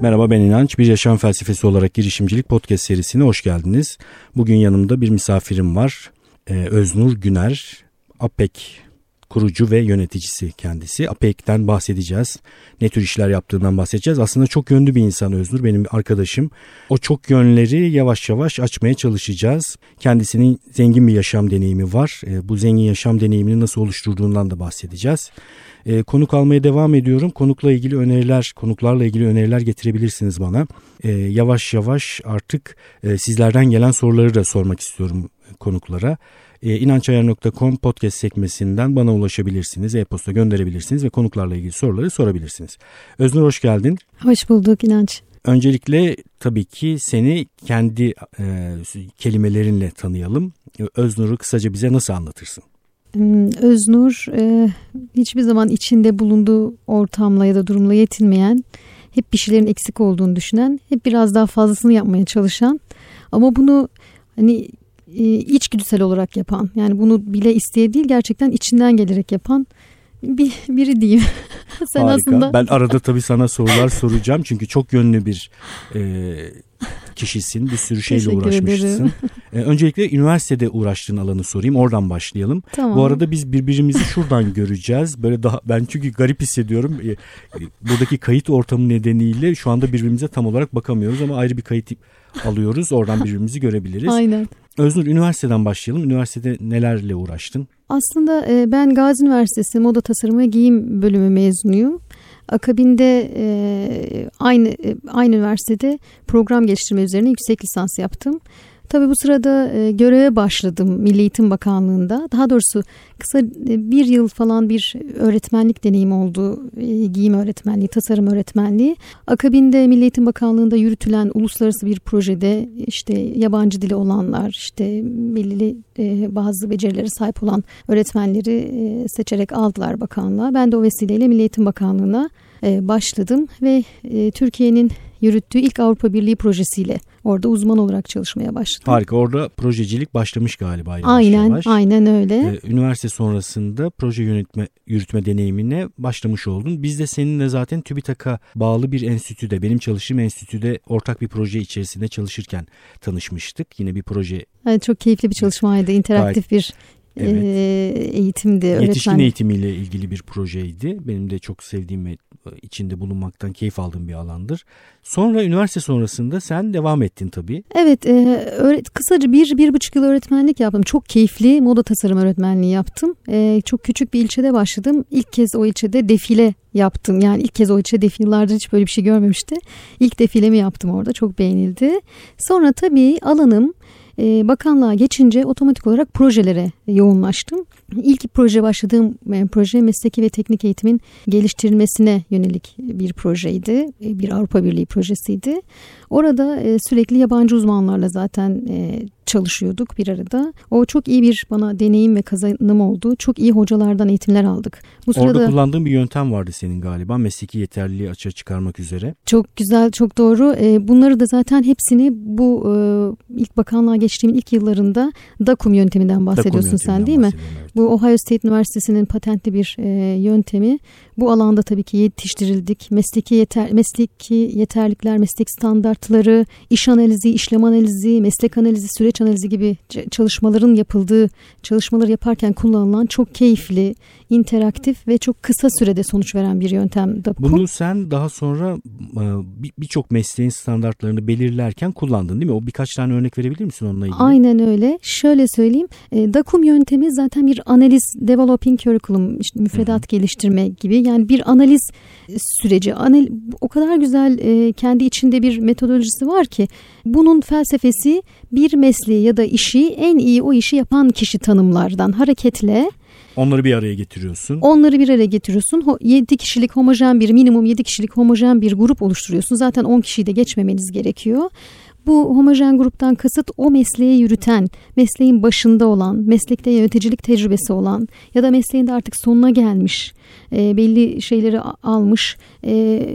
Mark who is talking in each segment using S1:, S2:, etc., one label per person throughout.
S1: Merhaba ben İnanç. Bir Yaşam Felsefesi olarak girişimcilik podcast serisine hoş geldiniz. Bugün yanımda bir misafirim var. Ee, Öznur Güner, APEK kurucu ve yöneticisi kendisi. APEK'ten bahsedeceğiz. Ne tür işler yaptığından bahsedeceğiz. Aslında çok yönlü bir insan Öznur benim arkadaşım. O çok yönleri yavaş yavaş açmaya çalışacağız. Kendisinin zengin bir yaşam deneyimi var. Ee, bu zengin yaşam deneyimini nasıl oluşturduğundan da bahsedeceğiz. E, konuk almaya devam ediyorum. Konukla ilgili öneriler, konuklarla ilgili öneriler getirebilirsiniz bana. E, yavaş yavaş artık e, sizlerden gelen soruları da sormak istiyorum konuklara. E, inançayar.com podcast sekmesinden bana ulaşabilirsiniz. E-posta gönderebilirsiniz ve konuklarla ilgili soruları sorabilirsiniz. Öznur hoş geldin.
S2: Hoş bulduk İnanç.
S1: Öncelikle tabii ki seni kendi e, kelimelerinle tanıyalım. Öznur'u kısaca bize nasıl anlatırsın?
S2: Hmm, Öznur e, hiçbir zaman içinde bulunduğu ortamla ya da durumla yetinmeyen, hep bir şeylerin eksik olduğunu düşünen, hep biraz daha fazlasını yapmaya çalışan ama bunu hani e, içgüdüsel olarak yapan, yani bunu bile isteye değil gerçekten içinden gelerek yapan bir, biri diyeyim.
S1: Sen Harika. aslında ben arada tabii sana sorular soracağım çünkü çok yönlü bir e, kişisin. Bir sürü şeyle uğraşmışsın. Ee, öncelikle üniversitede uğraştığın alanı sorayım. Oradan başlayalım. Tamam. Bu arada biz birbirimizi şuradan göreceğiz. Böyle daha ben çünkü garip hissediyorum. Ee, buradaki kayıt ortamı nedeniyle şu anda birbirimize tam olarak bakamıyoruz ama ayrı bir kayıt alıyoruz. Oradan birbirimizi görebiliriz.
S2: Aynen.
S1: Öznur üniversiteden başlayalım. Üniversitede nelerle uğraştın?
S2: Aslında e, ben Gazi Üniversitesi Moda Tasarımı ve Giyim bölümü mezunuyum. Akabinde e, aynı e, aynı üniversitede program geliştirme üzerine yüksek lisans yaptım. Tabii bu sırada e, göreve başladım Milli Eğitim Bakanlığı'nda. Daha doğrusu kısa e, bir yıl falan bir öğretmenlik deneyim oldu. E, giyim öğretmenliği, tasarım öğretmenliği. Akabinde Milli Eğitim Bakanlığı'nda yürütülen uluslararası bir projede işte yabancı dili olanlar, işte belirli e, bazı becerilere sahip olan öğretmenleri e, seçerek aldılar bakanlığa. Ben de o vesileyle Milli Eğitim Bakanlığı'na başladım ve e, Türkiye'nin yürüttüğü ilk Avrupa Birliği projesiyle orada uzman olarak çalışmaya başladım.
S1: Harika orada projecilik başlamış galiba yavaş
S2: aynen,
S1: yavaş.
S2: Aynen öyle.
S1: Üniversite sonrasında proje yönetme yürütme deneyimine başlamış oldun. Biz de seninle zaten TÜBİTAK'a bağlı bir enstitüde benim çalıştığım enstitüde ortak bir proje içerisinde çalışırken tanışmıştık. Yine bir proje.
S2: Evet, çok keyifli bir çalışmaydı. interaktif bir evet. eğitimdi.
S1: Yetişkin öğretmen. eğitimiyle ilgili bir projeydi. Benim de çok sevdiğim ve içinde bulunmaktan keyif aldığım bir alandır. Sonra üniversite sonrasında sen devam ettin tabii.
S2: Evet, e, öğret kısaca bir, bir buçuk yıl öğretmenlik yaptım. Çok keyifli moda tasarım öğretmenliği yaptım. E, çok küçük bir ilçede başladım. İlk kez o ilçede defile yaptım. Yani ilk kez o ilçe defilelerde hiç böyle bir şey görmemişti. İlk defilemi yaptım orada. Çok beğenildi. Sonra tabii alanım e, bakanlığa geçince otomatik olarak projelere yoğunlaştım. İlk proje başladığım e, proje mesleki ve teknik eğitimin geliştirilmesine yönelik bir projeydi. E, bir Avrupa Birliği projesiydi. Orada e, sürekli yabancı uzmanlarla zaten çalışıyorduk bir arada. O çok iyi bir bana deneyim ve kazanım oldu. Çok iyi hocalardan eğitimler aldık.
S1: Bu sırada, Orada kullandığın bir yöntem vardı senin galiba mesleki yeterliliği açığa çıkarmak üzere.
S2: Çok güzel, çok doğru. E, bunları da zaten hepsini bu e, ilk bakanlığa geçtiğim ilk yıllarında DAKUM yönteminden bahsediyorsun DAKUM sen değil mi? Evet. Bu Ohio State Üniversitesi'nin patentli bir e, yöntemi. Bu alanda tabii ki yetiştirildik. Mesleki yeter mesleki yeterlikler, meslek standartları, iş analizi, işlem analizi, meslek analizi, süreç analizi gibi çalışmaların yapıldığı, çalışmaları yaparken kullanılan çok keyifli, interaktif ve çok kısa sürede sonuç veren bir yöntem
S1: DAPCO. Bunu sen daha sonra e, birçok mesleğin standartlarını belirlerken kullandın değil mi? O birkaç tane örnek verebilir misin onunla ilgili?
S2: Aynen öyle. Şöyle söyleyeyim. E, DACUM yöntemi zaten bir analiz, developing curriculum, işte müfredat Hı-hı. geliştirme gibi. Yani bir analiz süreci. Anal o kadar güzel e, kendi içinde bir metodolojisi var ki bunun felsefesi bir mesleği ya da işi en iyi o işi yapan kişi tanımlardan hareketle
S1: Onları bir araya getiriyorsun.
S2: Onları bir araya getiriyorsun. 7 kişilik homojen bir minimum 7 kişilik homojen bir grup oluşturuyorsun. Zaten 10 kişiyi de geçmemeniz gerekiyor. Bu homojen gruptan kasıt o mesleği yürüten, mesleğin başında olan, meslekte yöneticilik tecrübesi olan ya da mesleğinde artık sonuna gelmiş, e, belli şeyleri almış e,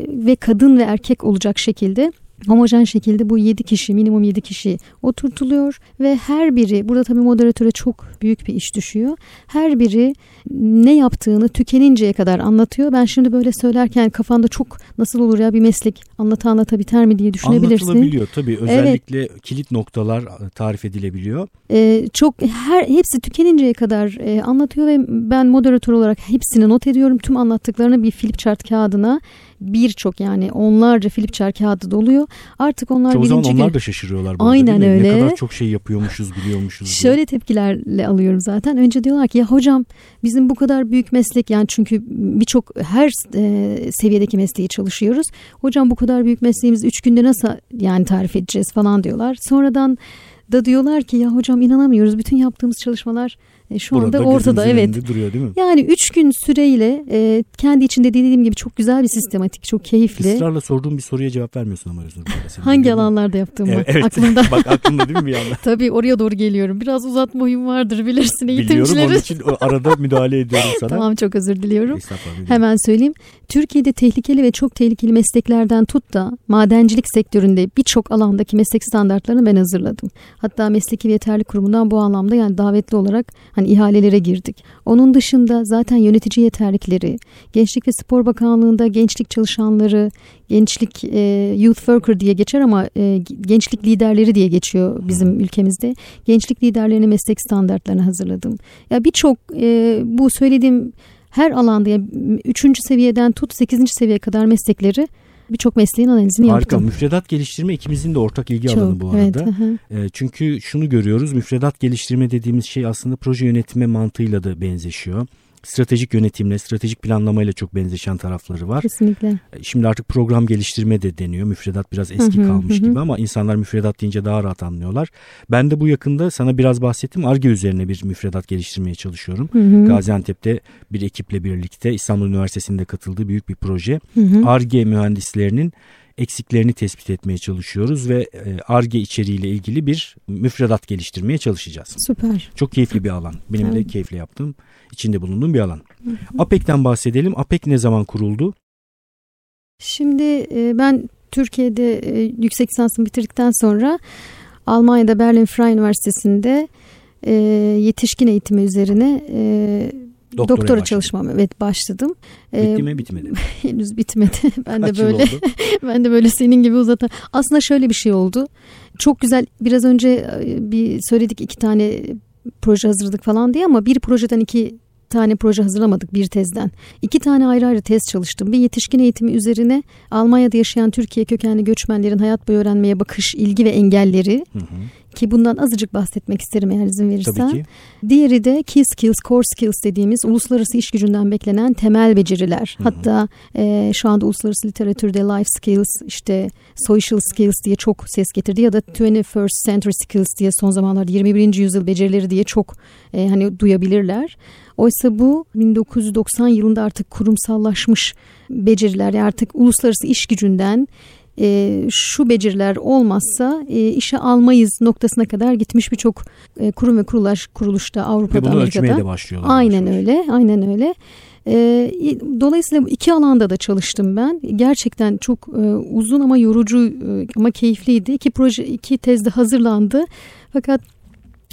S2: ve kadın ve erkek olacak şekilde homojen şekilde bu 7 kişi minimum 7 kişi oturtuluyor ve her biri burada tabii moderatöre çok büyük bir iş düşüyor. Her biri ne yaptığını tükeninceye kadar anlatıyor. Ben şimdi böyle söylerken kafanda çok nasıl olur ya bir meslek anlata anlata biter mi diye düşünebilirsin.
S1: Anlatılabiliyor tabii özellikle evet. kilit noktalar tarif edilebiliyor.
S2: Ee, çok her hepsi tükeninceye kadar e, anlatıyor ve ben moderatör olarak hepsini not ediyorum. Tüm anlattıklarını bir flip chart kağıdına birçok yani onlarca flip chart kağıdı doluyor. Artık onlar
S1: Çoğu
S2: birinci
S1: zaman onlar
S2: gün...
S1: da şaşırıyorlar.
S2: Aynen
S1: değil mi?
S2: öyle.
S1: Ne kadar çok şey yapıyormuşuz biliyormuşuz.
S2: Şöyle
S1: diye.
S2: tepkilerle alıyorum zaten. Önce diyorlar ki ya hocam bizim bu kadar büyük meslek yani çünkü birçok her e, seviyedeki mesleği çalışıyoruz. Hocam bu kadar büyük mesleğimizi üç günde nasıl yani tarif edeceğiz falan diyorlar. Sonradan da diyorlar ki ya hocam inanamıyoruz bütün yaptığımız çalışmalar e, şu
S1: Burada
S2: anda ortada evet.
S1: duruyor değil mi?
S2: Yani üç gün süreyle e, kendi içinde dediğim gibi çok güzel bir sistematik, çok keyifli.
S1: Israrla sorduğum bir soruya cevap vermiyorsun ama Özür
S2: Hangi alanlarda yaptığımı
S1: evet, evet.
S2: aklımda.
S1: Bak aklımda değil mi bir anda?
S2: Tabii oraya doğru geliyorum. Biraz uzatma huyum vardır bilirsin eğitimcilerin.
S1: Biliyorum onun için arada müdahale ediyorum sana.
S2: tamam çok özür diliyorum. Hemen söyleyeyim. Türkiye'de tehlikeli ve çok tehlikeli mesleklerden tut da madencilik sektöründe birçok alandaki meslek standartlarını ben hazırladım. Hatta Mesleki ve Yeterlik Kurumu'ndan bu anlamda yani davetli olarak hani ihalelere girdik. Onun dışında zaten yönetici yeterlikleri, Gençlik ve Spor Bakanlığı'nda gençlik çalışanları, gençlik e, youth worker diye geçer ama e, gençlik liderleri diye geçiyor bizim ülkemizde. Gençlik liderlerine meslek standartlarını hazırladım. Ya birçok e, bu söylediğim her alanda yani 3. seviyeden tut 8. seviyeye kadar meslekleri birçok mesleğin analizini
S1: Harika.
S2: yaptım.
S1: Müfredat geliştirme ikimizin de ortak ilgi
S2: Çok,
S1: alanı bu arada.
S2: Evet,
S1: e, çünkü şunu görüyoruz. Müfredat geliştirme dediğimiz şey aslında proje yönetme mantığıyla da benzeşiyor stratejik yönetimle, stratejik planlamayla çok benzeşen tarafları var.
S2: Kesinlikle.
S1: Şimdi artık program geliştirme de deniyor. Müfredat biraz eski kalmış gibi ama insanlar müfredat deyince daha rahat anlıyorlar. Ben de bu yakında sana biraz bahsettim. ARGE üzerine bir müfredat geliştirmeye çalışıyorum. Gaziantep'te bir ekiple birlikte İstanbul Üniversitesi'nde katıldığı büyük bir proje. ARGE mühendislerinin eksiklerini tespit etmeye çalışıyoruz ve ARGE içeriğiyle ilgili bir müfredat geliştirmeye çalışacağız.
S2: Süper.
S1: Çok keyifli bir alan. Benim evet. de keyifle yaptığım, içinde bulunduğum bir alan. APEK'ten bahsedelim. APEK ne zaman kuruldu?
S2: Şimdi ben Türkiye'de yüksek lisansımı bitirdikten sonra Almanya'da Berlin Freie Üniversitesi'nde yetişkin eğitimi üzerine Doktora doktora çalışmam evet başladım.
S1: Bitti mi bitmedi mi?
S2: henüz bitmedi. Ben
S1: Kaç
S2: de böyle ben de böyle senin gibi uzatan. Aslında şöyle bir şey oldu. Çok güzel biraz önce bir söyledik iki tane proje hazırladık falan diye ama bir projeden iki tane proje hazırlamadık bir tezden. İki tane ayrı ayrı tez çalıştım. Bir yetişkin eğitimi üzerine Almanya'da yaşayan Türkiye kökenli göçmenlerin hayat boyu öğrenmeye bakış, ilgi ve engelleri. Hı hı. Ki bundan azıcık bahsetmek isterim eğer izin verirsen.
S1: Tabii ki.
S2: Diğeri de key skills, core skills dediğimiz uluslararası iş gücünden beklenen temel beceriler. Hı hı. Hatta e, şu anda uluslararası literatürde life skills, işte social skills diye çok ses getirdi ya da 21st century skills diye son zamanlarda 21. yüzyıl becerileri diye çok e, hani duyabilirler. Oysa bu 1990 yılında artık kurumsallaşmış beceriler artık uluslararası iş gücünden e, şu beceriler olmazsa e, işe almayız noktasına kadar gitmiş birçok e, kurum ve kuruluş kuruluşta Avrupa'da
S1: ve bunu
S2: Amerika'da.
S1: ölçmeye de başlıyorlar.
S2: Aynen öyle, aynen öyle. E, dolayısıyla iki alanda da çalıştım ben. Gerçekten çok e, uzun ama yorucu e, ama keyifliydi. İki proje, iki tezde hazırlandı. Fakat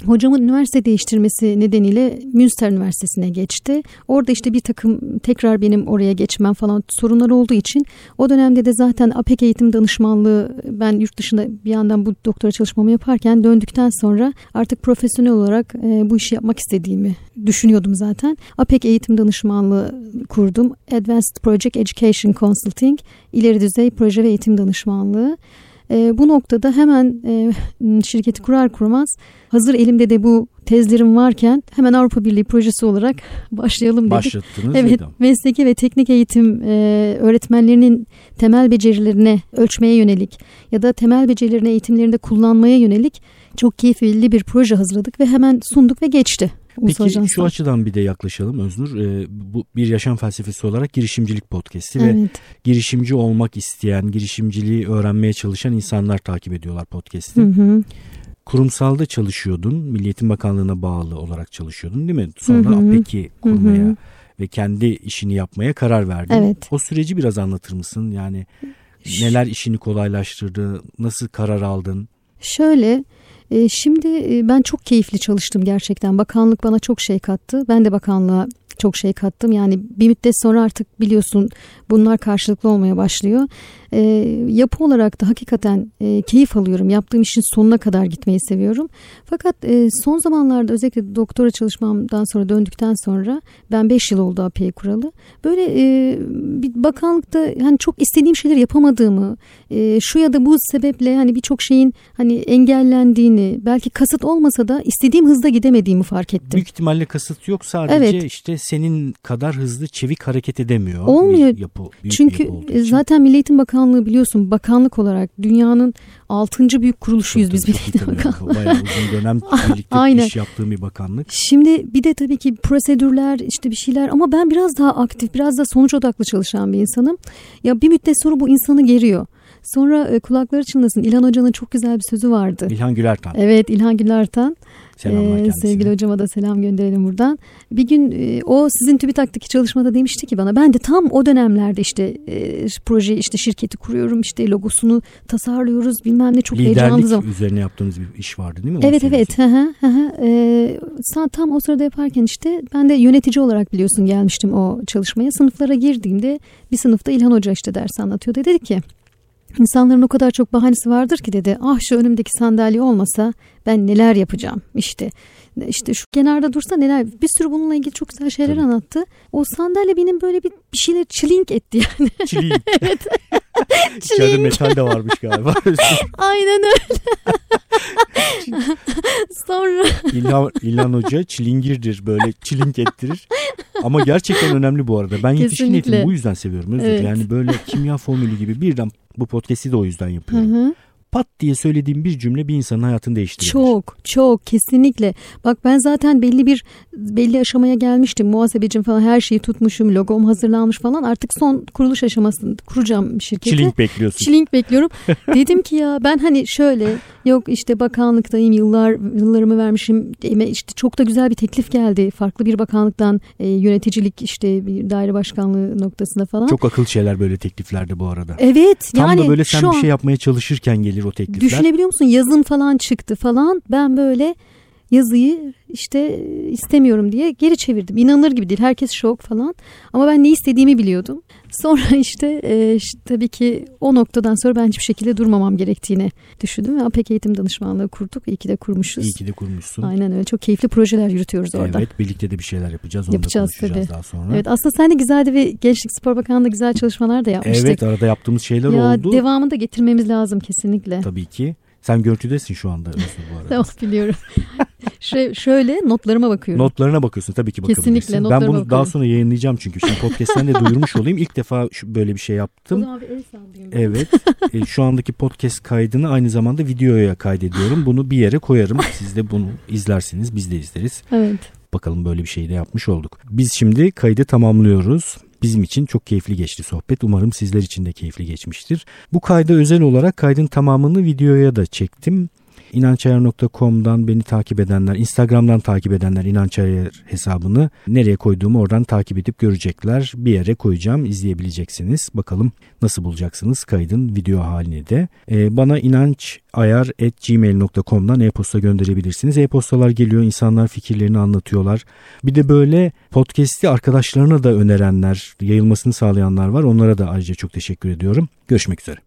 S2: Hocamın üniversite değiştirmesi nedeniyle Münster Üniversitesi'ne geçti. Orada işte bir takım tekrar benim oraya geçmem falan sorunlar olduğu için o dönemde de zaten APEK eğitim danışmanlığı ben yurt dışında bir yandan bu doktora çalışmamı yaparken döndükten sonra artık profesyonel olarak e, bu işi yapmak istediğimi düşünüyordum zaten. APEK eğitim danışmanlığı kurdum. Advanced Project Education Consulting, ileri düzey proje ve eğitim danışmanlığı. E, bu noktada hemen e, şirketi kurar kurmaz hazır elimde de bu tezlerim varken hemen Avrupa Birliği projesi olarak başlayalım dedik.
S1: Başlattınız.
S2: Evet, mesleki ve teknik eğitim e, öğretmenlerinin temel becerilerine ölçmeye yönelik ya da temel becerilerini eğitimlerinde kullanmaya yönelik çok keyifli bir proje hazırladık ve hemen sunduk ve geçti.
S1: Peki şu açıdan bir de yaklaşalım Öznur. Ee, bu bir yaşam felsefesi olarak girişimcilik podcast'i
S2: evet.
S1: ve girişimci olmak isteyen, girişimciliği öğrenmeye çalışan insanlar takip ediyorlar podcast'i.
S2: Hı hı.
S1: Kurumsalda çalışıyordun, Milliyetin Bakanlığı'na bağlı olarak çalışıyordun değil mi? Sonra hı hı. APEK'i kurmaya hı hı. ve kendi işini yapmaya karar verdin.
S2: Evet.
S1: O süreci biraz anlatır mısın? Yani Neler işini kolaylaştırdı? Nasıl karar aldın?
S2: Şöyle e, şimdi e, ben çok keyifli çalıştım gerçekten. Bakanlık bana çok şey kattı. Ben de bakanlığa çok şey kattım. Yani bir müddet sonra artık biliyorsun bunlar karşılıklı olmaya başlıyor. E, yapı olarak da hakikaten e, keyif alıyorum. Yaptığım işin sonuna kadar gitmeyi seviyorum. Fakat e, son zamanlarda özellikle doktora çalışmamdan sonra döndükten sonra ben 5 yıl oldu AP'yi kuralı. Böyle e, bir bakanlıkta hani çok istediğim şeyleri yapamadığımı, e, şu ya da bu sebeple hani birçok şeyin hani engellendiğini, belki kasıt olmasa da istediğim hızda gidemediğimi fark ettim.
S1: Büyük ihtimalle kasıt yok sadece evet. işte senin kadar hızlı çevik hareket edemiyor.
S2: Olmuyor. Yapı, Çünkü yapı zaten Milli Eğitim Bakanlığı biliyorsun bakanlık olarak dünyanın 6. büyük kuruluşuyuz tabii, biz Milli Bakanlığı.
S1: Bayağı uzun dönem birlikte Aynen. iş yaptığım bir bakanlık.
S2: Şimdi bir de tabii ki prosedürler işte bir şeyler ama ben biraz daha aktif biraz da sonuç odaklı çalışan bir insanım. Ya bir müddet sonra bu insanı geriyor. Sonra e, kulakları çınlasın. İlhan Hoca'nın çok güzel bir sözü vardı.
S1: İlhan Gülertan.
S2: Evet İlhan Gülertan.
S1: Selamlar ee,
S2: Sevgili hocama da selam gönderelim buradan. Bir gün e, o sizin TÜBİTAK'taki çalışmada demişti ki bana ben de tam o dönemlerde işte e, proje işte şirketi kuruyorum işte logosunu tasarlıyoruz bilmem ne çok
S1: Liderlik
S2: heyecanlı zaman.
S1: üzerine yaptığınız bir iş vardı değil mi?
S2: Evet evet. Hı hı, hı. Ee, tam o sırada yaparken işte ben de yönetici olarak biliyorsun gelmiştim o çalışmaya. Sınıflara girdiğimde bir sınıfta İlhan Hoca işte ders anlatıyordu. Dedi ki İnsanların o kadar çok bahanesi vardır ki dedi. Ah şu önümdeki sandalye olmasa ben neler yapacağım işte. İşte şu kenarda dursa neler bir sürü bununla ilgili çok güzel şeyler Tabii. anlattı. O sandalye benim böyle bir, bir şeyler çilink etti yani.
S1: Çilink. evet. İçeride metal de varmış galiba.
S2: Aynen öyle. Sonra
S1: İlhan, İlhan Hoca çilingirdir böyle çilink ettirir. Ama gerçekten önemli bu arada. Ben yetişkin eğitimi bu yüzden seviyorum. Özür evet. Yani böyle kimya formülü gibi birden bu podcast'i de o yüzden yapıyorum. Hı hı pat diye söylediğim bir cümle bir insanın hayatını değiştirebilir.
S2: Çok çok kesinlikle. Bak ben zaten belli bir belli aşamaya gelmiştim. Muhasebecim falan her şeyi tutmuşum. Logom hazırlanmış falan. Artık son kuruluş aşamasında kuracağım şirketi.
S1: Çilink bekliyorsun.
S2: Çilink bekliyorum. Dedim ki ya ben hani şöyle yok işte bakanlıktayım yıllar yıllarımı vermişim. işte çok da güzel bir teklif geldi. Farklı bir bakanlıktan e, yöneticilik işte bir daire başkanlığı noktasında falan.
S1: Çok akıl şeyler böyle tekliflerde bu arada.
S2: Evet.
S1: Tam
S2: yani
S1: da böyle sen bir şey yapmaya çalışırken gelir o teklifler.
S2: Düşünebiliyor musun? Yazım falan çıktı falan. Ben böyle yazıyı işte istemiyorum diye geri çevirdim. İnanılır gibi değil. Herkes şok falan. Ama ben ne istediğimi biliyordum. Sonra işte, e, işte tabii ki o noktadan sonra ben hiçbir şekilde durmamam gerektiğini düşündüm ve APEK Eğitim Danışmanlığı kurduk. İyi ki de kurmuşuz.
S1: İyi ki de kurmuşsun.
S2: Aynen öyle. Çok keyifli projeler yürütüyoruz orada.
S1: Evet birlikte de bir şeyler yapacağız. Onu yapacağız da tabii. daha sonra.
S2: Evet aslında sen de güzel bir Gençlik Spor Bakanlığı'nda güzel çalışmalar da yapmıştık.
S1: Evet arada yaptığımız şeyler
S2: ya,
S1: oldu.
S2: Devamını da getirmemiz lazım kesinlikle.
S1: Tabii ki. Sen görüntüdesin şu anda Özgür bu arada.
S2: tamam biliyorum. Şöyle notlarıma bakıyorum.
S1: Notlarına bakıyorsun tabii ki bakabilirsin.
S2: Kesinlikle
S1: notlarıma Ben bunu bakıyorum. daha sonra yayınlayacağım çünkü. Şimdi podcast'ten de duyurmuş olayım. İlk defa şu, böyle bir şey yaptım. O
S2: zaman bir el
S1: Evet. e, şu andaki podcast kaydını aynı zamanda videoya kaydediyorum. Bunu bir yere koyarım. Siz de bunu izlersiniz. Biz de izleriz.
S2: Evet.
S1: Bakalım böyle bir şey de yapmış olduk. Biz şimdi kaydı tamamlıyoruz. Bizim için çok keyifli geçti sohbet. Umarım sizler için de keyifli geçmiştir. Bu kayda özel olarak kaydın tamamını videoya da çektim inançayar.com'dan beni takip edenler, Instagram'dan takip edenler inançayar hesabını nereye koyduğumu oradan takip edip görecekler. Bir yere koyacağım, izleyebileceksiniz. Bakalım nasıl bulacaksınız kaydın video halini de. Ee, bana inançayar.gmail.com'dan e-posta gönderebilirsiniz. E-postalar geliyor, insanlar fikirlerini anlatıyorlar. Bir de böyle podcast'i arkadaşlarına da önerenler, yayılmasını sağlayanlar var. Onlara da ayrıca çok teşekkür ediyorum. Görüşmek üzere.